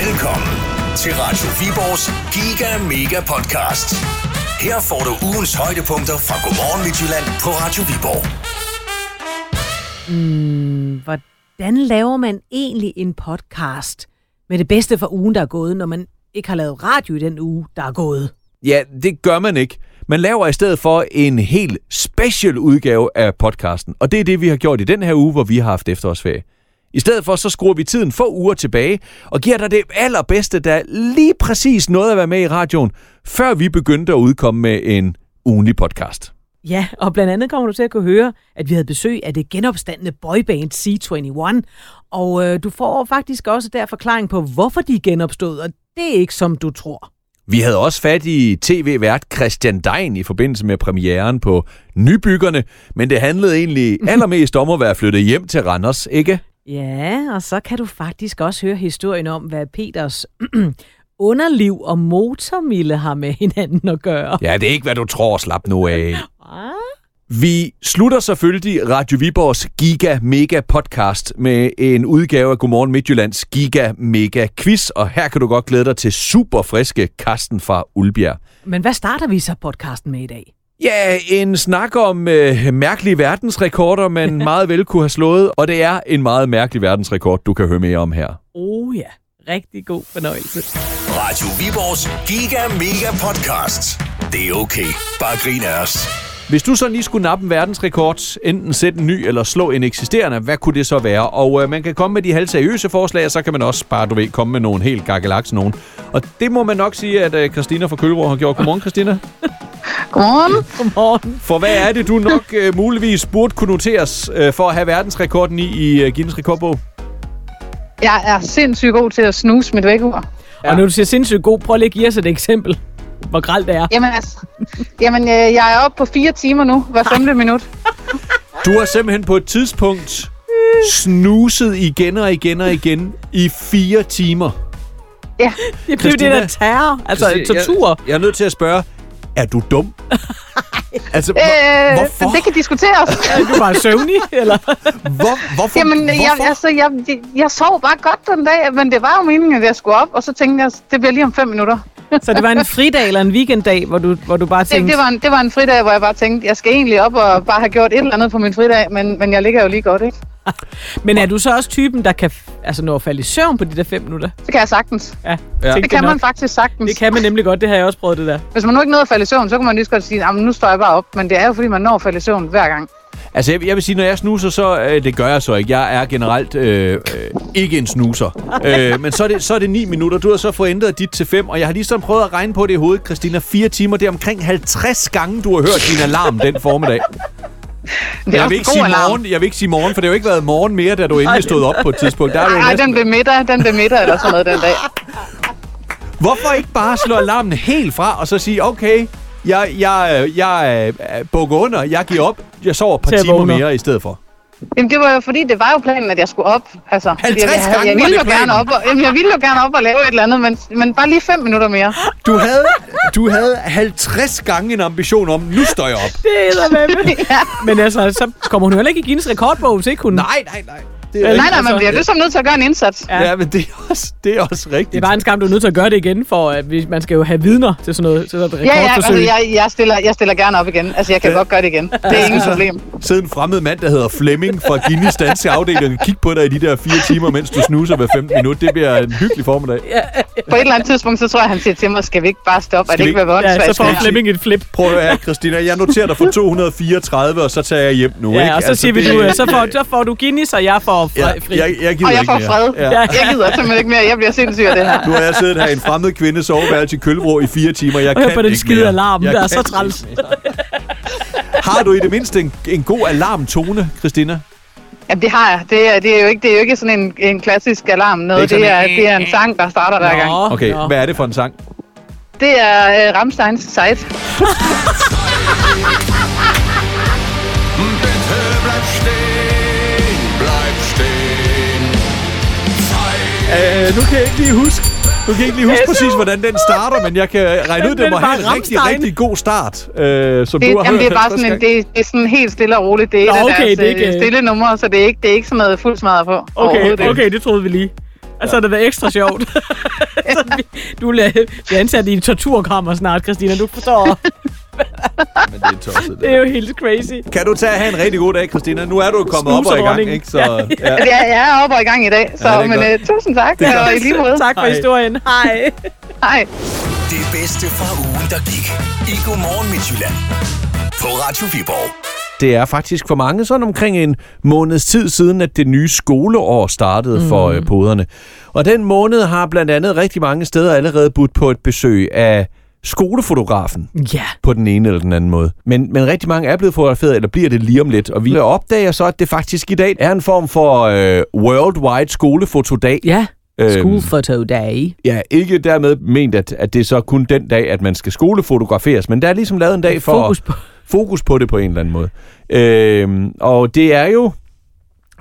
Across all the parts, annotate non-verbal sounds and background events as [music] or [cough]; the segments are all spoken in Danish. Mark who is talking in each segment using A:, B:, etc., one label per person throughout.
A: Velkommen til Radio Viborgs Giga Mega Podcast. Her får du ugens højdepunkter fra Godmorgen Midtjylland på Radio Viborg.
B: Hvordan laver man egentlig en podcast med det bedste for ugen, der er gået, når man ikke har lavet radio i den uge, der er gået?
C: Ja, det gør man ikke. Man laver i stedet for en helt special udgave af podcasten. Og det er det, vi har gjort i den her uge, hvor vi har haft efterårsferie. I stedet for, så skruer vi tiden få uger tilbage og giver dig det allerbedste, der lige præcis nåede at være med i radioen, før vi begyndte at udkomme med en ugenlig podcast.
B: Ja, og blandt andet kommer du til at kunne høre, at vi havde besøg af det genopstandende boyband C21. Og øh, du får faktisk også der forklaring på, hvorfor de genopstået, og det er ikke som du tror.
C: Vi havde også fat i tv-vært Christian Dein i forbindelse med premieren på Nybyggerne, men det handlede egentlig [laughs] allermest om at være flyttet hjem til Randers, ikke?
B: Ja, og så kan du faktisk også høre historien om, hvad Peters [clears throat] underliv og motormille har med hinanden at gøre.
C: Ja, det er ikke, hvad du tror. Slap nu af. Vi slutter selvfølgelig Radio Viborgs Giga Mega Podcast med en udgave af Godmorgen Midtjyllands Giga Mega Quiz, og her kan du godt glæde dig til super friske Karsten fra Ulbjerg.
B: Men hvad starter vi så podcasten med i dag?
C: Ja, en snak om øh, mærkelige verdensrekorder, man [laughs] meget vel kunne have slået, og det er en meget mærkelig verdensrekord, du kan høre mere om her.
B: Oh ja, rigtig god fornøjelse.
A: Radio Viborgs Giga Mega Podcast. Det er okay. Bare grin af os.
C: Hvis du så lige skulle nappe en verdensrekord, enten sætte en ny eller slå en eksisterende, hvad kunne det så være? Og øh, man kan komme med de halvseriøse forslag, og så kan man også bare, du ved, komme med nogle helt gakkelaks nogen. Og det må man nok sige, at øh, Christina fra Kølbro har gjort. Godmorgen, Christina. [laughs]
D: Godmorgen.
B: Godmorgen.
C: For hvad er det, du nok øh, muligvis burde kunne noteres øh, for at have verdensrekorden i, i øh, Guinness Rekordbog?
D: Jeg er sindssygt god til at snuse mit vækkeur.
B: Ja. Og når du siger sindssygt god, prøv lige at give os et eksempel, hvor gralt det er.
D: Jamen altså, jamen, øh, jeg er oppe på fire timer nu, hver femte minut.
C: Du har simpelthen på et tidspunkt snuset igen og igen og igen i fire timer.
D: Ja,
B: Det blev det
C: Christina,
B: der terror, altså
C: Christi-
B: tortur.
C: Jeg, jeg er nødt til at spørge, er du dum? [laughs] altså,
D: øh,
C: hvor, hvorfor?
D: det kan diskuteres. [laughs]
B: Er du bare søvnig, eller?
C: Hvor, hvorfor?
D: Jamen, jeg,
C: hvorfor?
D: altså, jeg, jeg, jeg sov bare godt den dag, men det var jo meningen, at jeg skulle op, og så tænkte jeg, det bliver lige om fem minutter.
B: Så det var en [laughs] fridag eller en weekenddag, hvor du, hvor du bare
D: Det,
B: tænkte,
D: det, var en, det var en fridag, hvor jeg bare tænkte, jeg skal egentlig op og bare have gjort et eller andet på min fridag, men, men jeg ligger jo lige godt, ikke? [laughs]
B: men er du så også typen, der kan altså, nå at falde i søvn på de der fem minutter?
D: Det kan jeg sagtens.
B: Ja,
C: Ja.
B: tænkte
D: Det kan
B: jeg
D: man
B: nok.
D: faktisk sagtens.
B: Det kan man nemlig godt, det har jeg også prøvet det der.
D: Hvis man nu ikke nåede at falde i søvn, så kan man lige så godt sige, at nu står jeg bare op. Men det er jo, fordi man når at falde i søvn hver gang.
C: Altså, jeg, jeg vil sige, når jeg snuser, så... Øh, det gør jeg så ikke. Jeg er generelt øh, øh, ikke en snuser. øh, men så er, det, så er det 9 minutter. Du har så fået ændret dit til 5, og jeg har lige sådan prøvet at regne på det i hovedet, Christina. 4 timer, det er omkring 50 gange, du har hørt din alarm den formiddag. [laughs]
D: Det
C: Jeg vil, ikke sige
D: alarm.
C: morgen, jeg vil ikke sige morgen, for det har jo ikke været morgen mere, da du endelig stod op på et tidspunkt. Der er
D: Nej, [laughs]
C: næsten...
D: den blev middag, den blev middag eller sådan noget den dag. [laughs]
C: Hvorfor ikke bare slå alarmen helt fra, og så sige, okay, jeg, jeg, jeg øh, bukker under, jeg giver op, jeg sover et par timer mere i stedet for.
D: Jamen, det var jo fordi, det var jo planen, at jeg skulle op. Altså,
C: 50
D: jeg, jeg,
C: gange
D: jeg,
C: var
D: ville jo gerne op, og, jamen, jeg ville jo gerne op og lave et eller andet, men, men bare lige fem minutter mere.
C: Du havde, du havde 50 gange en ambition om, nu står jeg op.
B: Det er med. [laughs] Men altså, så kommer hun jo heller ikke i Guinness rekordbog, hvis ikke hun...
C: Nej, nej, nej. Det er,
D: Nej, nej,
B: altså-
D: man bliver ligesom nødt til at gøre en indsats.
B: Ja.
C: ja, men det er også, det er også rigtigt.
B: Det er bare en skam, du er nødt til at gøre det igen, for at vi- man skal jo have vidner til sådan noget, til sådan et
D: Ja, ja, altså, jeg, jeg, stiller, jeg stiller gerne op igen. Altså, jeg kan godt gøre det igen. Det er ingen problem.
C: Sidde en fremmed mand, der hedder Flemming fra Guinness danske afdeling, og kigge på dig i de der fire timer, mens du snuser hver 15 minut. Det bliver en hyggelig formiddag.
D: På et eller andet tidspunkt, så tror jeg, han siger til mig, skal vi ikke bare stoppe? Er
C: Skal
D: det
C: vi
D: ikke, hvad
B: Ja, så får Flemming et flip.
C: Prøv at høre, Christina, jeg noterer dig for 234, og så tager jeg hjem nu,
B: Ja,
C: ikke?
B: og så siger vi,
C: det-
B: du, øh, så får, så får du Guinness, og jeg får fri.
C: Ja,
B: fri.
C: jeg, jeg gider
D: Og jeg
C: ikke
D: får
C: mere.
D: fred.
C: Ja.
B: Ja.
D: Jeg gider simpelthen ikke mere. Jeg bliver sindssyg af det her.
C: Nu har jeg siddet her i en fremmed kvinde soveværelse i Kølbro i fire timer. Jeg
B: Og
C: kan
B: på den
C: ikke
B: skide
C: mere.
B: alarm,
C: Jeg
B: der er så træls.
C: Har du i det mindste en, en god alarmtone, Christina?
D: Jamen, det har jeg. Det er, det er, jo, ikke, det er jo ikke sådan en, en klassisk alarm. Noget.
C: Det er
D: Det er, det er en sang, der starter hver gang.
C: Okay,
B: nå.
C: hvad er det for en sang?
D: Det er uh, Rammsteins Side.
E: Bitte [laughs] bleib stehen,
C: Uh, nu kan jeg ikke lige huske, nu kan jeg ikke lige huske præcis, hvordan den starter, men jeg kan regne ud,
B: Men
C: det må
B: var
C: have en rigtig, rigtig god start, uh, som
D: Det,
C: du har
D: jamen,
C: hørt
D: det er bare
C: 50
D: sådan en, det, det er sådan helt stille og roligt. Det er
B: Nå,
D: et af
B: okay,
D: deres
B: det er ikke-
D: øh, stille numre, så det er ikke, det er ikke sådan noget fuld smadret på.
B: Okay, okay, det troede vi lige. Altså, det været ekstra sjovt. [laughs] [laughs] Vi- du bliver ansat i en torturkammer snart, Christina. Du forstår. [laughs]
C: Men det er tosset.
B: Det er jo helt crazy.
C: Kan du tage have en rigtig god dag, Christina? Nu er du kommet op og i gang, ikke? Så,
B: Ja.
C: ja.
D: Ja, jeg er oppe og i gang i dag, så
C: Ja, det er
D: men,
C: godt.
D: uh, tusind tak,
C: Det er
D: og i lige måde.
B: Tak for
C: Hej.
B: historien. Hej.
D: Hej.
A: Det bedste fra ugen, der gik. I Godmorgen Midtjylland. På Radio Viborg.
C: Det er faktisk for mange sådan omkring en måneds tid siden, at det nye skoleår startede mm. for øh, poderne. Og den måned har blandt andet rigtig mange steder allerede budt på et besøg af skolefotografen
B: Ja.
C: på den ene eller den anden måde. Men, men rigtig mange er blevet fotograferet, eller bliver det lige om lidt. Og vi opdager så, at det faktisk i dag er en form for øh, worldwide skolefotodag.
B: Ja.
C: Øhm,
B: School photo day.
C: Ja, ikke dermed ment, at, at det er så kun den dag, at man skal skolefotograferes, men der er ligesom lavet en dag for
B: Fokus på.
C: fokus på det på en eller anden måde. Øhm, og det er jo,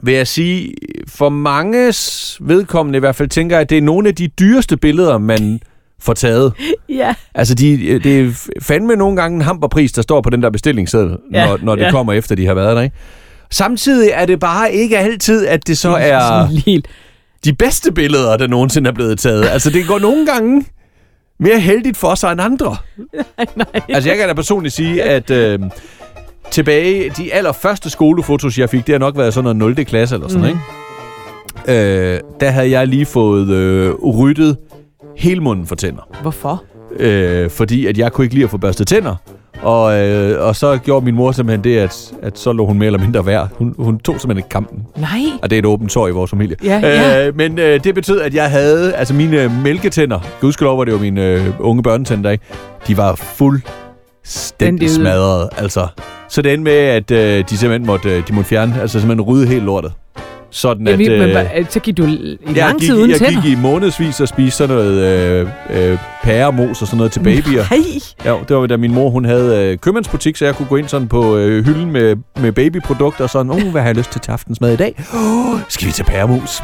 C: vil jeg sige, for manges vedkommende i hvert fald, tænker jeg, at det er nogle af de dyreste billeder, man får taget. [laughs]
B: Ja.
C: Altså, de, det er fandme nogle gange en hamperpris, der står på den der bestillingsseddel,
B: Ja,
C: når, når det
B: ja.
C: kommer efter, de har været der, ikke? Samtidig er det bare ikke altid, at det så er de bedste billeder, der nogensinde er blevet taget. Altså, det går nogle gange mere heldigt for sig end andre. [laughs]
B: Nej.
C: Altså, jeg kan da personligt sige, at øh, tilbage, de allerførste skolefotos, jeg fik, det har nok været sådan noget 0. klasse eller sådan, mm. ikke? Øh, der havde jeg lige fået øh, ryddet hele munden for tænder.
B: Hvorfor?
C: Øh, fordi at jeg kunne ikke lide at få børstet tænder. Og, øh, og så gjorde min mor simpelthen det, at, at så lå hun mere eller mindre værd. Hun, hun tog simpelthen ikke kampen.
B: Nej.
C: Og det er et åbent sår i vores familie.
B: Ja, ja.
C: Øh, men øh, det betød, at jeg havde... Altså mine øh, mælketænder, gudskelov var det jo mine øh, unge børnetænder, ikke? De var fuldstændig smadret, altså. Så det endte med, at øh, de simpelthen måtte, øh, de måtte fjerne, altså simpelthen rydde helt lortet. Sådan
B: Ja,
C: at...
B: vi, men,
C: øh,
B: så gik du i
C: jeg
B: lang
C: gik,
B: tid uden
C: jeg
B: tænder.
C: gik i månedsvis og spiste sådan noget øh, øh, pæremos og sådan noget til babyer.
B: Nej.
C: Ja, det var da min mor, hun havde øh, købmandsbutik, så jeg kunne gå ind sådan på øh, hylden med, med babyprodukter og sådan, oh, hvad har jeg lyst til til aftensmad i dag? Oh, skal vi til pæremos? [laughs]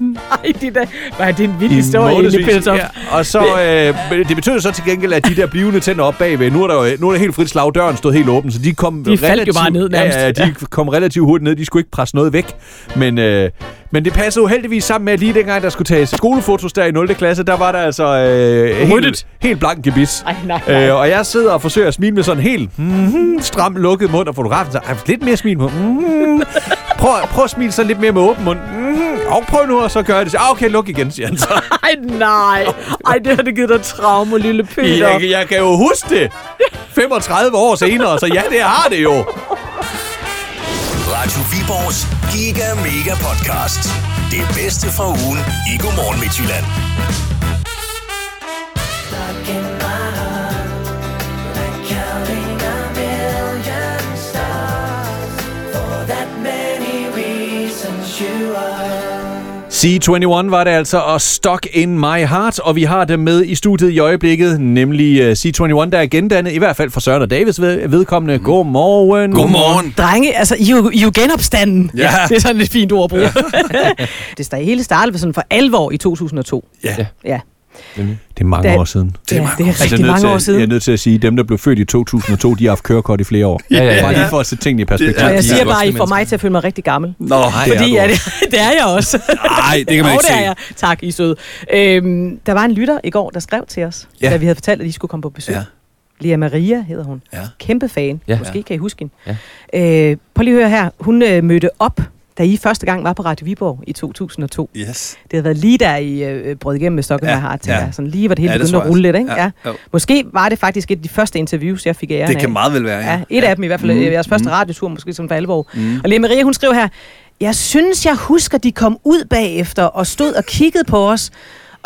B: Nej, det, der, nej, det er en vild historie,
C: månedsvis.
B: Peter.
C: Ja, og så, øh, det betød så til gengæld, at de der blivende tænder op bagved, nu er der jo nu er der helt frit slag, døren stod helt åben, så de kom
B: De faldt jo
C: relativt,
B: bare ned nærmest.
C: Ja, ja, de kom relativt hurtigt ned, de skulle ikke presse noget væk. Men, øh, men det passede uheldigvis sammen med, at lige dengang, der skulle tages skolefotos der i 0. klasse, der var der altså øh, helt, helt blank gebis.
B: Ej, nej, nej.
C: Øh, og jeg sidder og forsøger at smile med sådan helt mm, stram lukket mund, og fotografen siger, "Ej, lidt mere smil på. Mm, prøv, prøv at smile så lidt mere med åben mund. Mm, og prøv nu, og så gør jeg det. Så, ah, okay, luk igen, siger han så. [laughs]
B: Ej, nej. Ej, det har det givet dig traume, lille Peter.
C: Jeg, jeg kan jo huske det [laughs] 35 år senere, så ja, det har det jo.
A: Radio Aalborgs Giga Mega Podcast. Det bedste fra ugen i Godmorgen Midtjylland.
F: you are.
C: C21 var det altså, og Stock in My Heart, og vi har dem med i studiet i øjeblikket, nemlig uh, C21, der er gendannet, i hvert fald for Søren og Davids ved, vedkommende. Godmorgen.
G: Godmorgen.
B: Drenge, altså, I er jo, I er jo genopstanden.
G: Ja.
B: Det er sådan et fint ord at bruge. [laughs] det sta- hele startede sådan for alvor i 2002.
G: Ja.
B: Ja,
C: Det er mange
B: Da-
C: år siden.
B: det er, ja, det er
C: Altså,
B: rigtig
C: nødt
B: mange
C: til,
B: år siden.
C: Jeg er nødt til at sige, at dem, der blev født i 2002, de har haft kørekort i flere år.
G: Ja, ja, ja.
C: Bare lige for at sætte tingene i perspektiv.
G: Er-
B: Og jeg siger
G: er
B: bare, at I får mig til at føle mig rigtig gammel.
G: Nå,
C: det er
B: Fordi
C: du
B: ja, det, [laughs] det er jeg også.
G: Nej, det kan man ikke
B: det er
G: se.
B: jeg. Tak, I er søde. Øhm, der var en lytter i går, der skrev til os,
G: Ja.
B: da vi havde fortalt, at I skulle komme på besøg.
G: Ja.
B: Lea Maria hedder hun.
G: Ja.
B: Kæmpe fan.
G: Ja.
B: Måske kan I huske hende.
G: Ja.
B: Øh, prøv lige at høre her. Hun øh, mødte op, da I første gang var på Radio Viborg i 2002.
G: Yes.
B: Det havde været lige der, I øh, brød igennem med Stokken
G: Ja,
B: ja, har, tænker
G: ja.
B: Sådan lige, hvor det hele
G: Ja, det
B: begyndte at rulle lidt, ikke?
G: Ja,
B: Ja. Måske var det faktisk et af de første interviews, jeg fik æren
G: Det
B: af.
G: kan meget vel være, ja.
B: Ja, et af dem i hvert fald.
G: Mm.
B: Mm. Jeres første radiotur, måske som for alvor. Mm. Og Lea Maria, hun skrev her, jeg synes, jeg husker, de kom ud bagefter og stod og kiggede på os.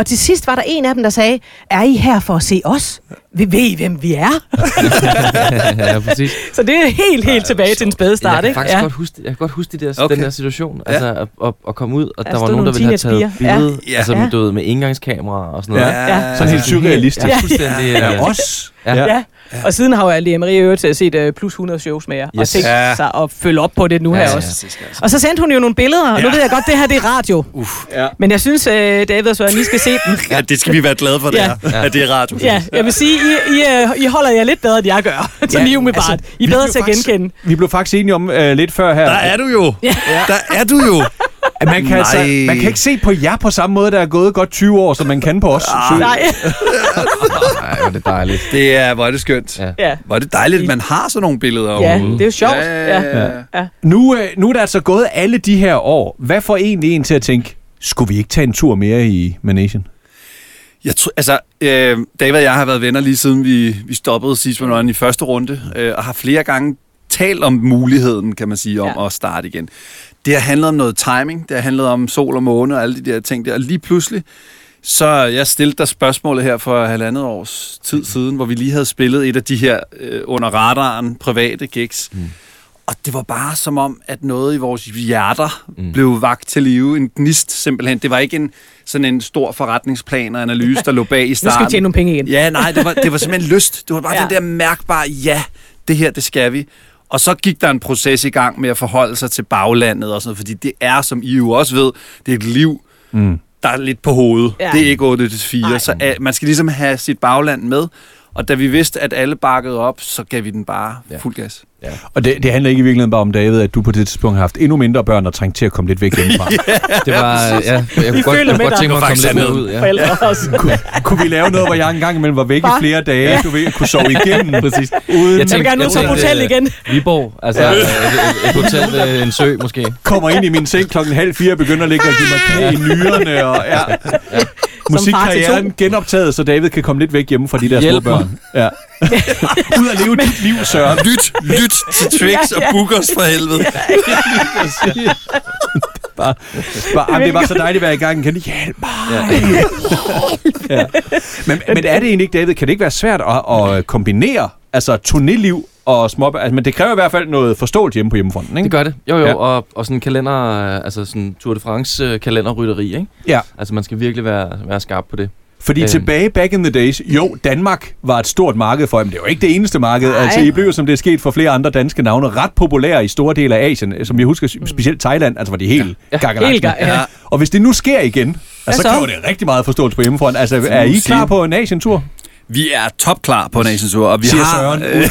B: Og til sidst var der en af dem, der sagde, er I her for at se os? Vi ved I, hvem vi er? [laughs]
H: ja, præcis.
B: Så det er helt, helt tilbage til en spæde
H: jeg
B: start,
H: kan
B: ikke?
H: faktisk godt huske, jeg kan godt huske det der,
G: Okay.
H: den der situation.
G: Ja.
H: Altså at, at, komme ud, og
B: Der
H: der, var nogen, der ville have taget billede,
G: Ja.
H: ja. altså
B: Ja.
H: med, du ved, med indgangskamera og sådan noget.
G: Ja.
B: Ja.
C: Sådan helt surrealistisk.
H: Ja, fuldstændig.
C: Ja,
H: Ja,
C: os.
H: Ja.
B: Ja. Og siden har jo Lea Maria øvrigt til set uh, plus 100 shows med jer, yes. og tænkt
G: Ja.
B: sig at følge op på det nu
H: Ja,
B: her
H: ja,
B: også.
G: Altså.
B: Og så sendte hun jo nogle billeder, og nu
G: Ja.
B: ved jeg godt, det her det er radio.
G: Uff.
C: Ja.
B: Men jeg synes, uh, David og Søren, I skal se dem.
G: Ja, det skal vi være glade for, det
B: Ja.
G: er. At det er radio.
B: Ja, jeg vil sige, I, I, uh, I holder jer lidt bedre, end jeg gør. [laughs] Så
C: Ja,
B: lige umiddelbart.
C: altså,
B: I er bedre til at
C: faktisk-
B: genkende.
C: Vi blev faktisk enige om uh, lidt før her.
G: Der er du jo.
B: Ja.
G: Der er du jo.
C: At man, kan altså, man kan ikke se på jer på samme måde, der er gået godt 20 år, som man kan på os.
I: Ah.
B: Nej. [laughs]
H: Nej, hvor er det dejligt.
I: Det er, hvor er det skønt.
H: Ja.
B: Ja.
I: Hvor er det dejligt, at man har sådan nogle billeder
B: Ja, det er jo sjovt.
I: Ja, ja, ja.
C: Nu, øh, nu er der altså gået alle de her år. Hvad får egentlig en til at tænke, skulle vi ikke tage en tur mere i Managen?
I: Jeg tror, altså, øh, David og jeg har været venner lige siden vi, vi stoppede sidst med i første runde, øh, og har flere gange talt om muligheden, kan man sige, om
B: Ja.
I: at starte igen. Det har handlet om noget timing, det har handlet om sol og måne og alle de der ting der, og lige pludselig, så jeg stillede dig spørgsmålet her for halvandet års tid siden, hvor vi lige havde spillet et af de her øh, under radaren private gigs. Mm. Og det var bare som om, at noget i vores hjerter mm. blev vagt til live. En gnist simpelthen. Det var ikke en, sådan en stor forretningsplan og analyse, der lå bag i [laughs]
B: Nu
I: starten.
B: skal vi tjene nogle penge igen.
I: Ja, nej, det var, det var simpelthen lyst. Det var bare [laughs]
B: ja.
I: den der mærkbare, ja, det her, det skal vi. Og så gik der en proces i gang med at forholde sig til baglandet og sådan noget, fordi det er, som I jo også ved, det er et liv, mm. der er lidt på hovedet.
B: Ja.
I: Det er ikke 8 til 4,
B: Nej.
I: så uh, man skal ligesom have sit bagland med. Og da vi vidste, at alle bakkede op, så gav vi den bare
H: Ja.
I: fuld gas.
C: Og det, det handler ikke i virkeligheden bare om, David, at du på det tidspunkt har haft endnu mindre børn og trængt til at komme lidt væk hjemmefra. [laughs]
H: Det var, ja, jeg kunne
B: Vi
H: godt,
B: føler
H: jeg
B: med
H: kunne godt tænke mig at komme lidt mere ud. Ja.
B: Forældre [laughs] også.
C: kunne, kunne vi lave noget, hvor jeg engang imellem var væk i flere dage, du ved, kunne sove igennem? [laughs]
H: Præcis.
C: Uden
B: Jeg vil gerne ud
H: tænkte,
B: hotel
H: øh,
B: igen.
H: Viborg, altså et, et, et hotel ved en sø måske.
C: kommer ind i min seng klokken halv fire og begynder at ligge og give mig knæ i nyrerne. Og, ja. Musikkarrieren genoptaget, så David kan komme lidt væk hjemme fra de der små
H: Hjælp mig.
C: børn. Ja. Ud og leve dit liv, Søren.
I: Lyt, lyt til [laughs] Twix og Bookers for helvede. [laughs] [laughs]
C: Bare, bare, jamen, det var så dejligt at være i gang. Kan I hjælpe mig? ja. men, men er det egentlig ikke, David, kan det ikke være svært at, at kombinere altså turnéliv og små... Altså, men det kræver i hvert fald noget forståelse hjemme på hjemmefronten, ikke?
H: Det gør det. Jo, jo,
C: Ja.
H: ja. og, og sådan en kalender, øh, altså sådan Tour de France øh, kalenderrytteri, ikke?
C: Ja.
H: Altså man skal virkelig være, være skarp på det.
C: Fordi
H: Øhm.
C: tilbage back in the days, jo, Danmark var et stort marked for dem. Det var ikke det eneste marked.
B: Nej.
C: Altså, I blev som det er sket for flere andre danske navne, ret populære i store dele af Asien. Som jeg husker, specielt Thailand, altså var de helt ja.
B: Helt ja.
C: Og hvis det nu sker igen, altså, så kræver det rigtig meget forståelse på hjemmefront. Altså, er I klar på en Asientur?
I: Vi er topklar på Nations Tour, og vi
C: Siger
I: har...
C: Søren. [laughs]
I: Øh.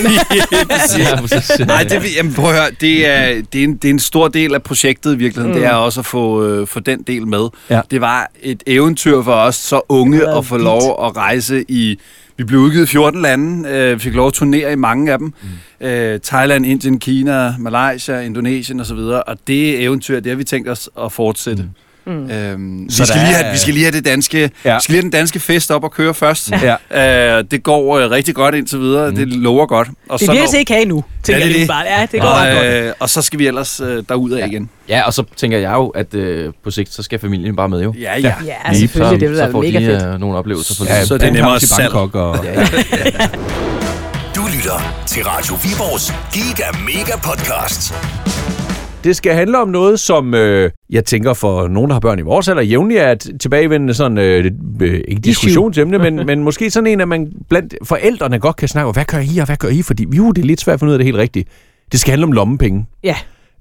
H: Ja. [laughs]
I: Nej, det, jamen, prøv at høre, det er, det, er en, det er en stor del af projektet i virkeligheden. Mm. Det er også at få, øh, få den del med.
C: Ja.
I: Det var et eventyr for os, så unge, at få
B: været
I: lov at rejse i... Vi blev udgivet i 14 lande, øh, fik lov at turnere i mange af dem. Mm. Øh, Thailand, Indien, Kina, Malaysia, Indonesien osv. Og det eventyr, det har vi tænkt os at fortsætte. Mm. Øhm, vi,
C: Så
I: skal lige
C: er-
I: have, vi skal lige have det danske,
C: Ja.
I: ja. vi skal lige have den danske fest op og køre først.
C: Ja.
I: Øh, det går øh, rigtig godt indtil videre. Mm. Det lover godt. Og
B: Det
I: så
B: bliver
I: når-
B: til ikke have nu. tænker
I: det er
B: jeg
I: det.
B: Bare. Ja, det går ret
I: og,
B: godt.
I: øh, og så skal vi ellers øh, derud af igen.
H: Ja, og så tænker jeg jo, at øh, på sigt, så skal familien bare med jo.
I: Ja, ja.
B: Ja, selvfølgelig. Det vil
H: så
B: være
H: får
B: mega
H: de
B: fedt.
H: øh, nogle oplevelser for
C: Ja,
I: så er det nemmere
C: Penthouse i
I: salg.
C: Bangkok og...
H: Ja, ja.
A: Du lytter til Radio Viborgs Giga Mega Podcast.
C: Det skal handle om noget, som øh, jeg tænker for nogen, der har børn i vores alder, jævnligt er et tilbagevendende sådan, øh, øh, ikke diskussionsemne, men, [laughs] men måske sådan en, at man blandt forældrene godt kan snakke om, hvad gør I, og hvad gør I? Fordi jo, det er lidt svært at finde ud af det helt rigtigt. Det skal handle om lommepenge.
B: Ja.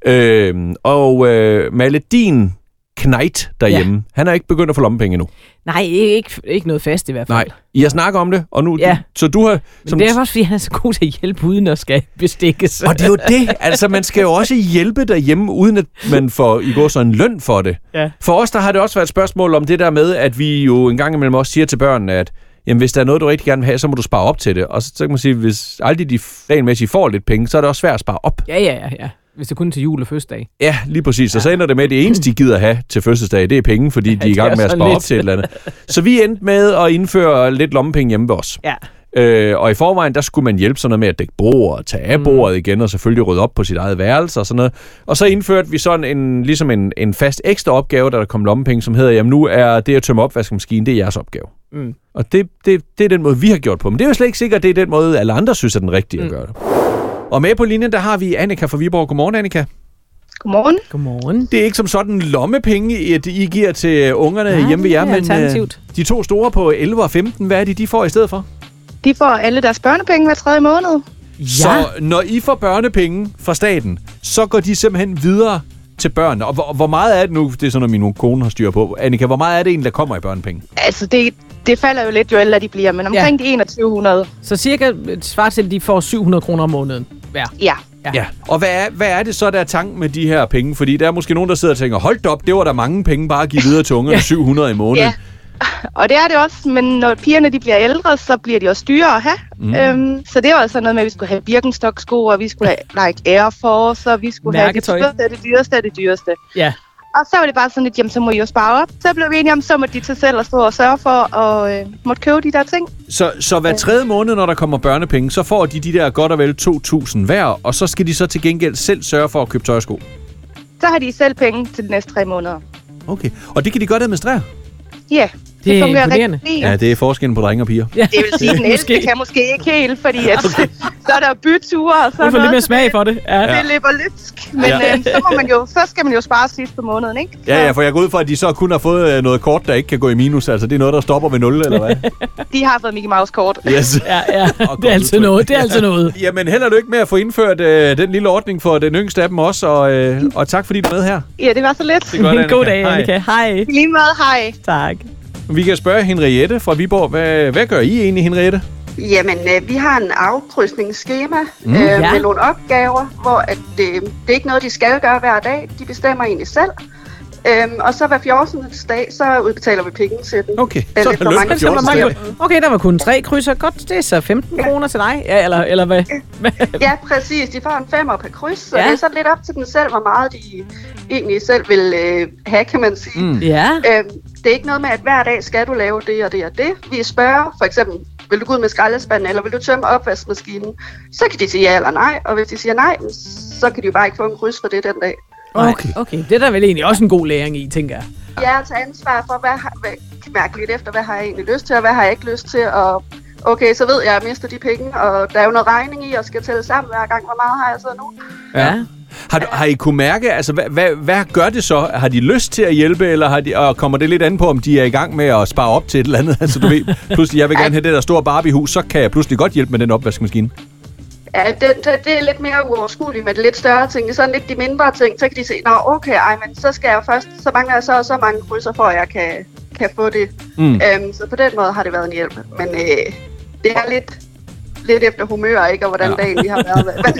C: Øh, og øh, Malle, din knejt derhjemme, ja. han er ikke begyndt at få lommepenge endnu.
B: Nej, ikke, ikke noget fast i hvert fald.
C: Nej, I har snakket om det, og nu...
B: Ja.
C: Du, så du har...
B: Men det er også, fordi han er så god til at hjælpe uden at skal bestikkes.
C: Og det er jo det. Altså, man skal jo også hjælpe derhjemme, uden at man får i går så en løn for det.
B: Ja.
C: For os, der har det også været et spørgsmål om det der med, at vi jo en gang imellem også siger til børnene, at jamen, hvis der er noget, du rigtig gerne vil have, så må du spare op til det. Og så, så kan man sige, hvis aldrig de regelmæssigt får lidt penge, så er det også svært at spare op.
B: Ja, ja, ja, ja. Hvis det kun er til jul og fødselsdag.
C: Ja, lige præcis. Og så ender det med, at det eneste, de gider have til fødselsdag, det er penge, fordi de er i
B: er
C: gang med at spare
B: lidt.
C: op til et eller andet. Så vi endte med at indføre lidt lommepenge hjemme ved os.
B: Ja.
C: Øh, og i forvejen, der skulle man hjælpe sådan noget med at dække bord og tage af bordet igen, og selvfølgelig rydde op på sit eget værelse og sådan noget. Og så indførte vi sådan en, ligesom en, en fast ekstra opgave, da der kom lommepenge, som hedder, jamen nu er det at tømme opvaskemaskinen, det er jeres opgave.
B: Mm.
C: Og det, det, det er den måde, vi har gjort på. Men det er jo slet ikke sikkert, at det er den måde, alle andre synes er den rigtige mm. at gøre det. Og med på linjen, der har vi Annika fra Viborg. Godmorgen, Annika.
J: Godmorgen.
B: Godmorgen.
C: Det er ikke som sådan lommepenge, at I giver til ungerne
B: Nej,
C: hjemme ved jer,
B: det er
C: men øh, de to store på 11 og 15, hvad er det, de får i stedet for?
J: De får alle deres børnepenge hver tredje måned.
B: Ja.
C: Så når I får børnepenge fra staten, så går de simpelthen videre til børnene. Og hvor, hvor meget er det nu, det er sådan, at min kone har styr på. Annika, hvor meget er det egentlig, der kommer i børnepenge?
J: Altså, det, det falder jo lidt, jo ældre de bliver, men omkring ja. de 2100.
B: Så cirka et svar til, at de får 700 kroner om måneden hver.
J: Ja,
C: Ja, og hvad er, hvad er det så, der er tanken med de her penge? Fordi der er måske nogen, der sidder og tænker, hold op, det var der mange penge bare at give videre til ungerne, [laughs]
B: Ja.
C: 700 i måneden.
J: Ja. [laughs] Og det er det også, men når pigerne de bliver ældre, så bliver de også dyrere at have.
C: Mm.
J: Øhm, så det var altså noget med, at vi skulle have Birkenstock-sko, og vi skulle have like Air Force, og vi skulle
B: Mærketøj.
J: have det dyreste, det dyreste, af det dyreste.
B: Ja.
J: Og så var det bare sådan lidt, jamen så må I jo spare op. Så blev vi enige om, så må de til selv at stå og sørge for at øh, måtte købe de der ting.
C: Så, så hver tredje måned, når der kommer børnepenge, så får de de der godt og vel 2.000 hver, og så skal de så til gengæld selv sørge for at købe tøj og sko.
J: Så har de selv penge til de næste tre måneder.
C: Okay. Og det kan de godt administrere?
J: Ja,
B: Det er
J: fungerer rigtig fint.
C: Ja, det er forskellen på drenge og piger.
B: Ja.
J: Det vil sige, at den [laughs] ældste kan måske ikke helt, fordi at, [laughs] så er der byture og
B: Du
J: sådan
B: får lidt mere
J: noget.
B: smag for det. Ja.
J: Det løber løbsk. Men
C: Ja.
J: øh, så, må man jo, så skal man jo spare sidst på måneden, ikke?
C: Ja, ja, for jeg går ud fra, at de så kun har fået øh, noget kort, der ikke kan gå i minus. Altså, det er noget, der stopper ved 0, eller hvad? [laughs]
J: De har fået Mickey Mouse-kort.
C: Yes.
B: Ja, ja. Det er altid noget. Det er altid noget.
C: Jamen, held og lykke med at få indført øh, den lille ordning for den yngste af dem også, og, øh, og tak fordi du er med her.
J: Ja, det var så lidt.
C: Det er godt,
B: god dag,
C: Hej.
B: Annika. Hej.
J: I Lige måde, hej.
B: Tak.
C: Vi kan spørge Henriette fra Viborg, hvad, hvad gør I egentlig, Henriette?
K: Jamen, øh, vi har en afkrydsningsskema
C: Mm.
K: mm, øh,
B: Ja.
K: med nogle opgaver, hvor at, øh, det er ikke noget, de skal gøre hver dag. De bestemmer egentlig selv. Øhm, og så hver 14. dag, så udbetaler vi penge til dem.
C: Okay,
K: Eller
C: så er der
K: mange
B: Så var
C: 14.
B: mange-. Okay, der var kun tre krydser. Godt, det er så 15 kroner til dig. Ja, eller, eller hvad?
K: Ja, præcis. De får en femmer per kryds, så
B: Ja.
K: ja. det er så lidt op til dem selv, hvor meget de egentlig selv vil øh, have, kan man sige.
C: Mm.
B: Ja.
K: Øhm, det er ikke noget med, at hver dag skal du lave det og det og det. Vi spørger for eksempel, vil du gå ud med skraldespanden, eller vil du tømme opvaskemaskinen? Så kan de sige ja eller nej, og hvis de siger nej, så kan de jo bare ikke få en kryds for det den dag.
C: Okay.
B: Okay, det er der vel egentlig også en god læring i, tænker jeg.
K: Jeg tager ansvar for, hvad, har, hvad mærke lidt efter, hvad har jeg egentlig lyst til, og hvad har jeg ikke lyst til, og okay, så ved jeg, at jeg mister de penge, og der er jo noget regning i, og skal tælle sammen hver gang, hvor meget har jeg så nu?
B: Ja.
C: Har, du, har I kunne mærke, altså hvad, hvad, hvad gør det så? Har de lyst til at hjælpe, eller har de, og kommer det lidt an på, om de er i gang med at spare op til et eller andet? [laughs] Altså du ved, pludselig, jeg vil gerne have det der store Barbie-hus, så kan jeg pludselig godt hjælpe med den opvaskemaskine.
K: Ja, det, det, det er lidt mere uoverskueligt med de lidt større ting. Sådan lidt de mindre ting, så kan de se, nå okay, ej, men så skal jeg først, så mangler jeg så og så mange krydser, for at jeg kan, kan få det.
C: Mm.
K: Øhm, så på den måde har det været en hjælp. Men øh, det er lidt, lidt efter humør, ikke? Og hvordan
C: Ja.
K: dagen lige har været.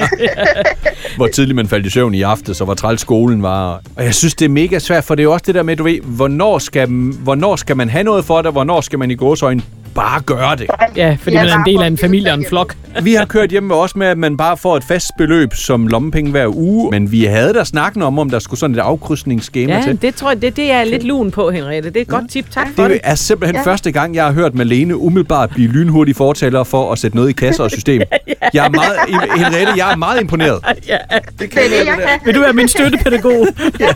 K: [laughs]
C: Hvor tidligt man faldt i søvn i aften, så hvor træls skolen var. Og jeg synes, det er mega svært, for det er jo også det der med, du ved, hvornår skal, hvornår skal man have noget for det, og hvornår skal man i gåsøjne bare gøre det.
B: Ja, fordi
K: Ja,
B: man er en del af en familie og en flok.
C: Vi har kørt hjemme med os med, at man bare får et fast beløb som lommepenge hver uge, men vi havde da snakken om, om der skulle sådan et afkrydsningsskema
B: Ja,
C: til.
B: det tror jeg, det, det er lidt lun på, Henriette. Det er et godt tip. Tak for
C: Det
B: det.
C: er simpelthen ja.
K: Ja.
C: første gang, jeg har hørt Malene umiddelbart blive lynhurtig fortaler for at sætte noget i kasser og system. [laughs] Jeg er meget, Henriette, jeg er meget imponeret.
B: Ja.
C: Det
K: er det, jeg kan.
B: Vil du være min støttepædagog?
K: Ja, ved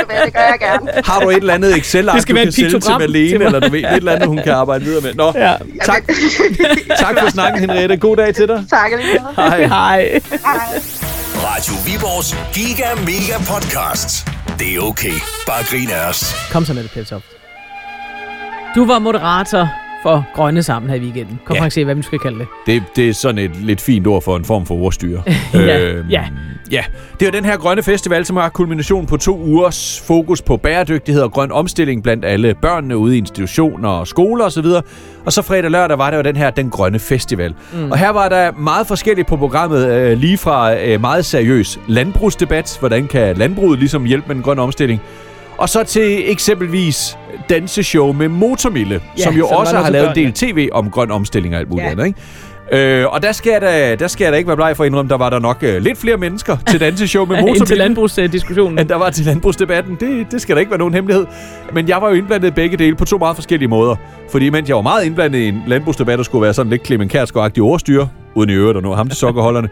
K: du hvad, det gør jeg gerne.
C: Har du et eller andet excel
B: skal
C: du
B: være
C: kan
B: et
C: sælge til
B: piktogram
C: Malene,
B: til mig.
C: eller du ved, et eller andet, hun kan arbejde videre med. Nå,
B: Ja.
C: tak, [laughs] tak for snakken, Henriette. God dag til dig.
K: Tak alligevel.
C: Hej.
B: Hej.
A: Radio Viborgs Giga Mega Podcast. Det er okay. Bare grin af os.
B: Kom så med det, Pels Du var moderator for Grønne Sammen her i weekenden. Kom
C: Ja.
B: se, hvad man skal kalde det.
C: Det, det er sådan et lidt fint ord for en form for ordstyre. [laughs]
B: Ja, ja.
C: Ja. Det er den her grønne festival, som har kulmination på to ugers fokus på bæredygtighed og grøn omstilling blandt alle børnene ude i institutioner og skoler osv. Og så fredag og lørdag var der jo den her Den Grønne Festival. Mm. Og her var der meget forskelligt på programmet, øh, lige fra øh, meget seriøs landbrugsdebat, hvordan kan landbruget ligesom hjælpe med den grønne omstilling, og så til eksempelvis danseshow med Motormille,
B: Ja,
C: som jo
B: som
C: også har lavet en del tv om grøn omstilling og alt muligt
B: ja.
C: andet, ikke? Øh, og der skal, jeg da, der skal jeg da ikke være bleg for at indrømme, der var der nok øh, lidt flere mennesker til danseshow med [laughs]
B: Ind til landbrugsdiskussionen.
C: end der var til landbrugsdebatten. Det, det skal der ikke være nogen hemmelighed. Men jeg var jo indblandet i begge dele på to meget forskellige måder. Fordi mens jeg var meget indblandet i en landbrugsdebat, der skulle være sådan lidt Clemen Kærsgaard-agtig overstyre, uden i øvrigt at nå ham til sokkerholderne,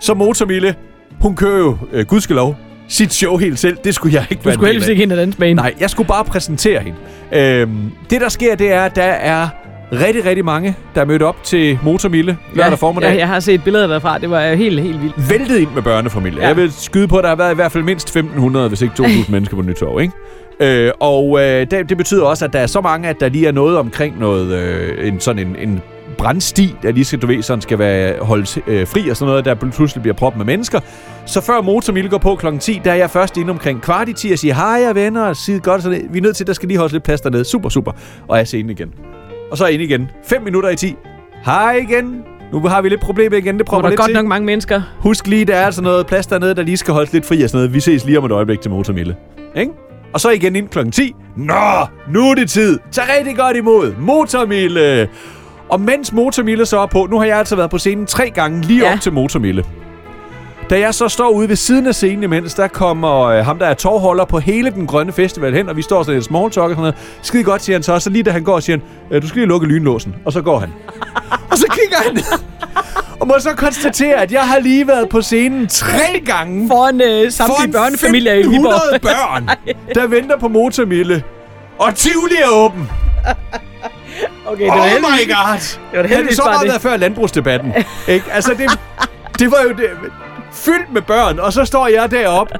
C: så Motormille, hun kører jo, øh, gudskelov, sit show helt selv. Det skulle jeg ikke
B: Du
C: være
B: skulle
C: en del
B: helst ikke ind i hende.
C: Nej, jeg skulle bare præsentere hende. Øhm, det, der sker, det er, at der er rigtig, rigtig mange, der er mødt op til Motormille lørdag formiddag.
B: Ja, jeg har set billeder derfra. Det var helt, helt vildt.
C: Væltet ind med børnefamilier.
B: Ja.
C: Ja. Jeg vil skyde på, at der har været i hvert fald mindst 1.500, hvis ikke 2.000 [laughs] mennesker på Nytorv, ikke? Øh, og øh, det, det betyder også, at der er så mange, at der lige er noget omkring noget, øh, en, sådan en, en brandsti, der lige skal, du ved, sådan skal være holdt øh, fri og sådan noget, der pludselig bliver proppet med mennesker. Så før Motormille går på kl. 10, der er jeg først inde omkring kvart i 10 og siger, hej venner, og siger godt, sådan, vi er nødt til, der skal lige holdes lidt plads dernede. Super, super. Og jeg er inde igen. Og så inde igen. 5 minutter i 10. Hej igen. Nu har vi lidt problemer igen, det prøver
B: der er
C: lidt
B: godt
C: til.
B: nok mange mennesker.
C: Husk lige, der er altså noget plads dernede, der lige skal holdes lidt fri og sådan noget. Vi ses lige om et øjeblik til Motormille. Ikke? Og så igen ind kl. 10. Nå, nu er det tid. Tag rigtig godt imod Motormille. Og mens Motormille så er på, nu har jeg altså været på scenen tre gange lige
B: Ja.
C: op til Motormille. Da jeg så står ude ved siden af scenen imens, der kommer øh, ham, der er tovholder på hele den grønne festival hen, og vi står sådan lidt small talk og sådan noget. Skide godt, siger han så. Så lige da han går, siger han, "Øh, du skal lige lukke lynlåsen. Og så går han. [laughs] og så kigger han ned. Og må så konstatere, at jeg har lige været på scenen tre gange.
B: Foran øh, samtlige børnefamilier i Viborg.
C: 100 [laughs] børn, der venter på motormille. Og Tivoli er åben.
B: Okay, det
C: oh
B: var
C: my
B: heldigvis-
C: god.
B: Det var
C: det
B: heldigvis
C: så
B: bare
C: meget
B: det.
C: været før landbrugsdebatten. [laughs] ikke? Altså, det, det var jo det, fyldt med børn, og så står jeg deroppe.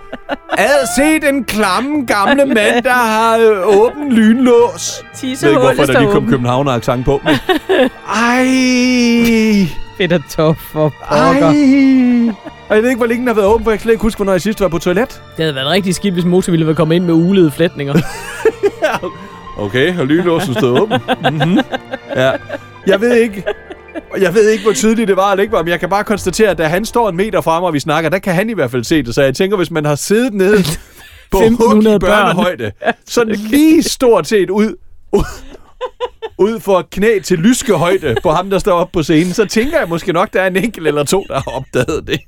C: Ad, se den klamme gamle mand, der har øh, åben lynlås. Jeg ved ikke, hvorfor der lige kom
B: åben.
C: københavner accent på. Men... Ej.
B: Fedt og tof for
C: Ej.
B: pokker.
C: Og jeg ved ikke, hvor længe den har været åben, for jeg kan slet ikke huske, hvornår jeg sidst var på toilet.
B: Det havde været rigtig skidt, hvis motor ville være kommet ind med ulede flætninger. [laughs]
C: Okay, og lynlåsen stod åben. Mm-hmm. Ja. Jeg ved ikke... Jeg ved ikke, hvor tydeligt det var eller ikke var, men jeg kan bare konstatere, at da han står en meter frem, og vi snakker, der kan han i hvert fald se det. Så jeg tænker, hvis man har siddet nede på hug i
B: 1500 børn.
C: børnehøjde, sådan lige stort set ud, ud, for knæ til lyske højde på ham, der står oppe på scenen, så tænker jeg måske nok, der er en enkelt eller to, der har opdaget det.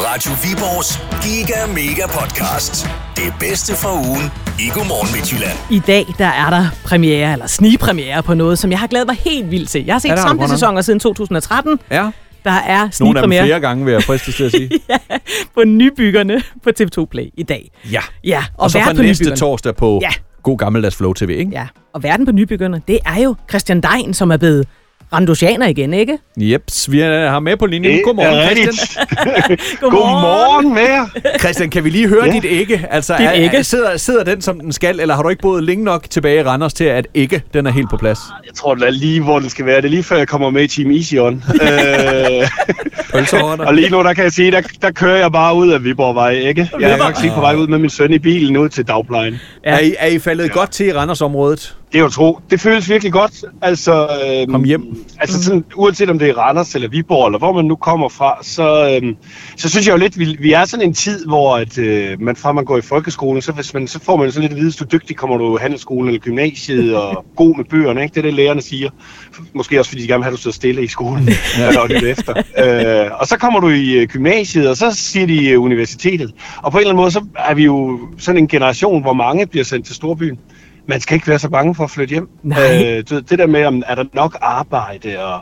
A: Radio Viborgs Giga Mega Podcast. Det bedste fra ugen i Godmorgen Midtjylland.
B: I dag, der er der premiere, eller snigpremiere på noget, som jeg har glædet mig helt vildt til. Jeg har set
C: Er der,
B: samtlige sæsoner siden 2013.
C: Ja.
B: Der er
C: Nogle af dem
B: snigpremiere
C: flere gange, vil jeg fristes til at sige. [laughs]
B: på Nybyggerne på TV2 Play i dag.
C: Ja.
B: Ja,
C: Og,
B: og,
C: så fra
B: på
C: næste torsdag på
B: Ja.
C: God Gammeldags Flow TV, ikke?
B: Ja, og verden på Nybyggerne, det er jo Christian Dein, som er blevet randosianer igen, ikke?
C: Jeps, vi er her med på linjen.
L: Det
C: Godmorgen,
L: er
C: Christian.
L: rigtigt. [laughs] [laughs] Godmorgen med jer.
C: Christian, kan vi lige høre
L: Ja.
C: dit ikke? Altså,
B: Dit
C: er,
B: ikke?
C: Er, sidder, sidder den, som den skal, eller har du ikke boet længe nok tilbage i Randers til, at ikke den er helt på plads?
L: Jeg tror, det er lige, hvor den skal være. Det er lige før, jeg kommer med i Team Ision. [laughs] øh,
C: Pølsehårder.
L: og lige nu, der kan jeg sige, der, der kører jeg bare ud af Viborgvej, ikke? Jeg er faktisk lige på vej ud med min søn i bilen ud til dagplejen.
C: Ja. Er, I, er I faldet godt til i Randersområdet?
L: Det er jo tro. Det føles virkelig godt. Altså, øhm,
C: Kom hjem.
L: Altså sådan, uanset om det er Randers eller Viborg, eller hvor man nu kommer fra, så, øhm, så synes jeg jo lidt, vi, vi er sådan en tid, hvor at, øh, man fra man går i folkeskolen, så, hvis man, så får man sådan lidt at vide, hvis du er dygtig, kommer du i handelsskolen eller gymnasiet, og [laughs] god med bøgerne, ikke? Det er det, lærerne siger. Måske også, fordi de gerne vil have, at du sidder stille i skolen, ja. [laughs] og lytter efter. Øh, og så kommer du i øh, gymnasiet, og så siger de øh, universitetet. Og på en eller anden måde, så er vi jo sådan en generation, hvor mange bliver sendt til storbyen man skal ikke være så bange for at flytte hjem.
B: Nej.
L: Øh, du ved, det der med, om er der nok arbejde, og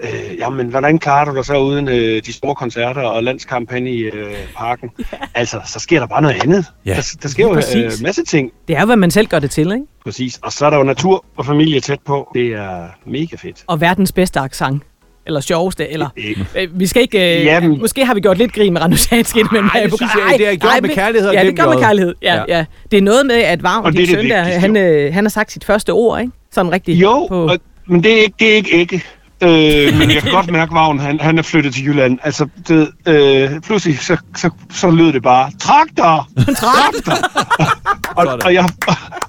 L: øh, jamen, hvordan klarer du dig så uden øh, de store koncerter og landskampagne i øh, parken? [laughs] Altså, så sker der bare noget andet.
C: Ja.
L: Der, der sker jo
B: Lige
L: øh, masse ting.
B: Det er hvad man selv gør det til, ikke?
L: Præcis. Og så er der jo natur og familie tæt på. Det er mega fedt.
B: Og verdens bedste accent. Eller sjoveste, eller... Øh, vi skal ikke... Øh,
L: Jamen.
B: Måske har vi gjort lidt grin med randosiansk [laughs] indimellem.
C: Ej,
B: her i
C: det synes jeg, det er gjort med
B: men-
C: kærlighed
B: Ja, det gør med kærlighed. Ja,
C: Ja.
B: Det er noget med, at Vagn,
L: Og
B: din
L: det er det
B: søn der, han, øh, han har sagt sit første ord, ikke? Sådan rigtigt.
L: Jo,
B: På...
L: og, men det er ikke, det er ikke ikke. Øh, men jeg kan [laughs] godt mærke, at Vagn, han, han er flyttet til Jylland. Altså, det, øh, pludselig så, så, så lød det bare, traktor! [laughs] Traktor! [laughs] og, og, jeg,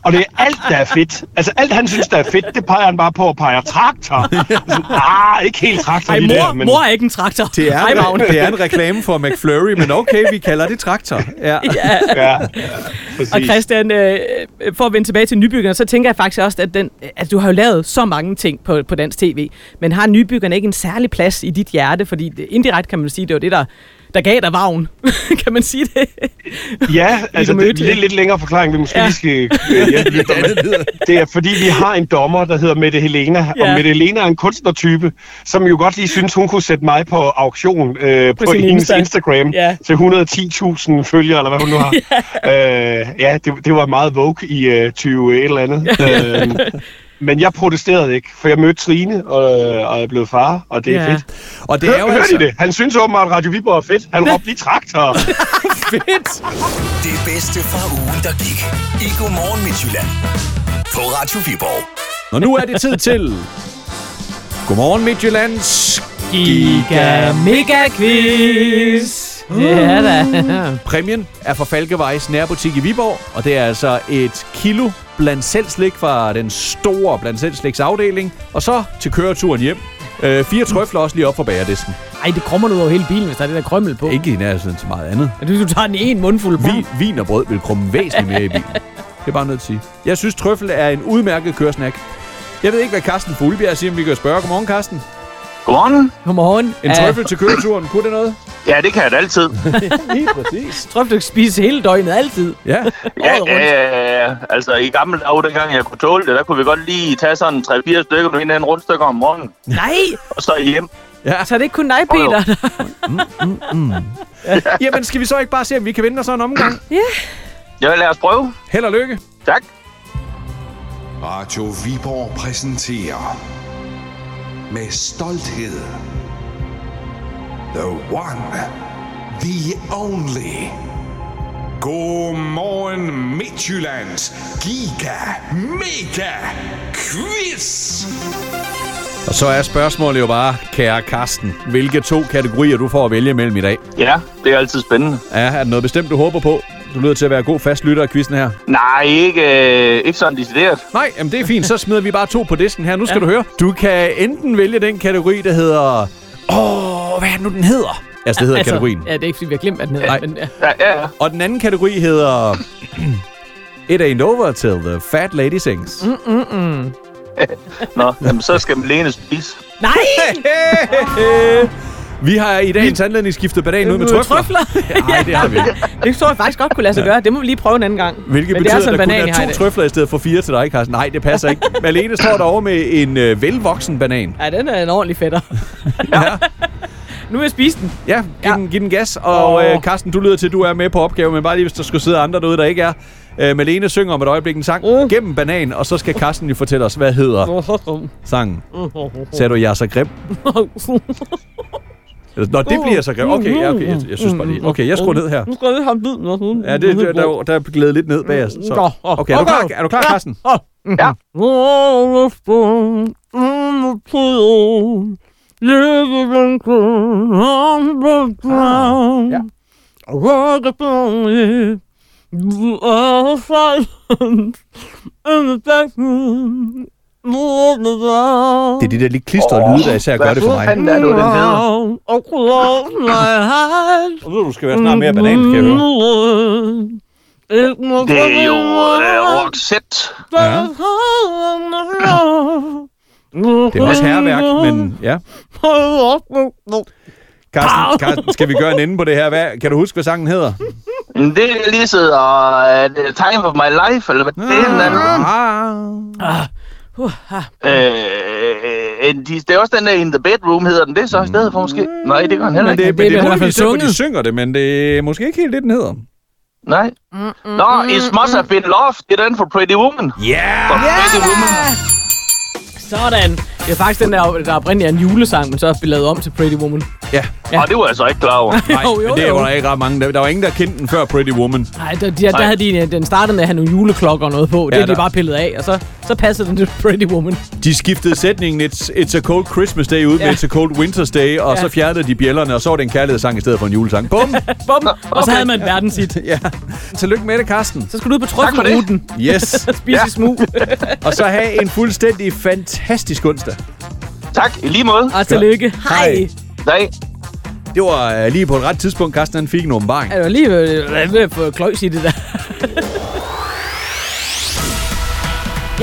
L: og det er alt, der er fedt. Altså, alt han synes, der er fedt, det peger han bare på og peger traktor. Sådan, ah, ikke helt traktor
B: Ej, mor,
L: der, men...
B: mor er ikke en traktor.
C: Det er,
B: Hej, Vagn.
C: det er en reklame for McFlurry, men okay, vi kalder det traktor. Ja.
B: Ja.
L: Ja, præcis.
B: Og Christian, øh, Øh, for at vende tilbage til nybyggerne, så tænker jeg faktisk også, at, den, at du har jo lavet så mange ting på, på dansk tv, men har nybyggerne ikke en særlig plads i dit hjerte? Fordi indirekte kan man sige, det var det, der, der gav dig vagn. [laughs] kan man sige det?
L: Ja, [laughs] altså
B: mødte
L: det, er lidt længere forklaring, vi måske
B: Ja.
L: ja. lige skal øh, hjælpe lidt med. Det er fordi, vi har en dommer, der hedder Mette Helena,
B: Ja.
L: og Mette Helena er en kunstnertype, som jo godt lige synes, hun kunne sætte mig på auktion øh, på, på
B: sin
L: hendes
B: Insta.
L: Instagram
B: Ja.
L: til 110.000 følgere, eller hvad hun nu har. [laughs] øh, ja, det, det var meget vogue i øh, 20 et eller andet. øh, men jeg protesterede ikke, for jeg mødte Trine, og, og er blevet far, og det er
B: Ja.
L: fedt.
C: Og det er jo
L: Hør,
C: altså...
L: det? Han synes åbenbart, at Radio Viborg er fedt. Han råbte lige traktor. [laughs]
C: Fedt!
A: Det bedste fra ugen, der gik i Godmorgen Midtjylland. På Radio Viborg.
C: Og nu er det tid til... Godmorgen Midtjyllands
B: Giga Mega Quiz. Ja da.
C: Præmien er fra Falkevejs nærbutik i Viborg, og det er altså et kilo blandt selv slik fra den store blandt selv sliks afdeling, og så til køreturen hjem Øh, fire trøfler også lige op for bagerdisken.
B: Ej, det krummer nu over hele bilen, hvis der er det der krømmel på.
C: Ikke i nærheden til meget andet.
B: Men hvis du tager den i en mundfuld på.
C: Vin, vin og brød vil krumme væsentligt mere i bilen. Det er bare nødt til at sige. Jeg synes, trøffel er en udmærket kørsnack. Jeg ved ikke, hvad Carsten Fuglebjerg siger, om vi kan spørge. Godmorgen, Carsten.
M: Godmorgen.
B: Godmorgen.
C: En trøffel til køreturen, kunne det noget? [laughs]
M: Ja, det kan jeg da altid. [laughs]
C: Lige præcis. [laughs]
B: Trøffel, du kan spise hele døgnet altid.
C: Ja.
M: Ja, ja, ja, ja. Altså, i gamle dage, dengang jeg kunne tåle det, der kunne vi godt lige tage sådan 3-4 stykker, du en rundt stykker om morgenen,
B: Nej,
M: og så hjem.
C: Ja.
B: så er det ikke kun dig, Peter.
C: Jamen, skal vi så ikke bare se, om vi kan vinde os en omgang?
B: ja.
M: Ja, lad os prøve.
C: Held og lykke.
M: Tak.
E: Radio Viborg præsenterer med stolthed The One, The Only. Godmorgen Midtjyllands Giga Mega Quiz.
C: Og så er spørgsmålet jo bare, kære Carsten, hvilke to kategorier du får at vælge mellem i dag?
M: Ja, det er altid spændende.
C: Ja, er der noget bestemt, du håber på? Du lyder til at være god fast lytter af quizzen her.
M: Nej, ikke, øh, ikke sådan decideret.
C: Nej, jamen det er fint. Så smider vi bare to på disken her. Nu skal
B: Ja.
C: du høre. Du kan enten vælge den kategori, der hedder... Åh, hvad er det nu, den hedder? Altså, det hedder altså, kategorien.
B: Ja, det er ikke, fordi vi har glemt, hvad den hedder.
C: Nej.
B: Men, ja.
M: Ja, ja, ja.
C: Og den anden kategori hedder... It ain't over till the fat lady sings. Mm.
B: Mm-mm.
M: Nå, jamen, så skal Malene spise.
B: Nej! [laughs]
C: Vi har i dagens anledning skiftet bananen ud med trøfler.
B: trøfler. [laughs]
C: Nej, det har vi ikke. [laughs]
B: det tror jeg faktisk godt kunne lade sig gøre. Det må vi lige prøve en anden gang.
C: Hvilket
B: Men
C: betyder,
B: det er
C: at der kun er to trøfler i stedet for fire til dig, Carsten. Nej, det passer ikke. [laughs] Malene står derovre med en øh, velvoksen banan.
B: Ja, den er en ordentlig fætter.
C: Ja,
B: Nu vil jeg spise den.
C: ja giv,
B: Ja.
C: Den, giv den gas. Og
B: Åh.
C: øh, Carsten, du lyder til, at du er med på opgaven, men bare lige hvis der skulle sidde andre derude, der ikke er. Øh, Malene synger om et øjeblik en sang
B: Mm.
C: gennem banan, og så skal Carsten jo fortælle os, hvad hedder sangen. Sagde du, jeg er så grim? Eller, Nå, det bliver så grim. Okay, ja, okay. Jeg, jeg synes bare lige. Okay, jeg skruer ned her.
B: Nu skal jeg lige have biden.
C: Ja, det, der, der, der er glædet lidt ned bag os. Så. Okay, er du klar, er du klar Carsten?
M: Ja.
C: Ja. Det er de der lidt klistrede lyde, der især gør det for mig.
M: Hvad fanden er det, den hedder?
C: Og nu du skal være snart mere banan, kan jeg høre.
M: Det er jo øh, Roxette.
C: Ja. Det er også herværk, men ja. Carsten, Carsten, skal vi gøre en ende på det her? Hvad, kan du huske, hvad sangen hedder?
M: Men Det er lige sidder uh, The Time of My Life, eller hvad det er. anden.
C: Ah.
B: Uh, ah.
M: Øh, de, det er også den der In the Bedroom, hedder den det så i stedet for måske? Nej, det gør den heller
C: Men det,
M: ikke.
C: men det
B: i
C: er
B: hvert fald
C: muligvis derfor, de synger det, men det er måske ikke helt det, den hedder.
M: Nej. Nå, It Must Have Been Love, det er den for Pretty Woman.
C: Yeah!
M: For Pretty Woman.
B: Sådan. Det er faktisk den der, der oprindeligt er en julesang, men så er lavet om til Pretty Woman.
C: Ja,
B: Ja.
M: Og det var jeg så ikke klar over. [laughs]
C: nej,
B: Jo,
C: det var der ikke ret mange. Der, der var ingen, der kendte den før Pretty Woman.
B: Nej, der, der, der havde de, den startede med at have nogle juleklokker og noget på. Det
C: Ja,
B: ja, de
C: der-
B: bare pillet af, og så, så passede den til Pretty Woman.
C: De skiftede sætningen It's, it's a cold Christmas day ud
B: Ja.
C: med It's a cold Winter's day, og
B: Ja.
C: så fjernede de bjællerne, og så var det en kærlighedssang i stedet for en julesang. Bum! [laughs]
B: Bum! [laughs] Og så havde man verdenshit.
C: ja. Tillykke med det, Carsten.
B: Så skal du ud på
M: det.
B: trøffelruten.
C: Yes.
B: Spise ja. smug.
C: Og så have en fuldstændig fantastisk onsdag.
M: Tak, i lige måde.
B: Og tillykke. Hej.
M: Nej.
C: Det var øh, lige på et ret tidspunkt, Carsten han fik en åbenbaring.
B: Er du lige ved, ved at få kløjs i det der? [laughs]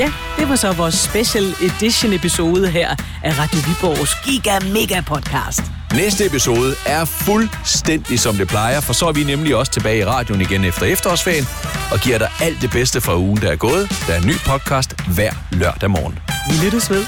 B: ja, det var så vores special edition episode her af Radio Viborgs Giga Mega Podcast.
A: Næste episode er fuldstændig som det plejer, for så er vi nemlig også tilbage i radioen igen efter efterårsferien og giver dig alt det bedste fra ugen, der er gået. Der er en ny podcast hver lørdag morgen.
B: Vi lyttes ved.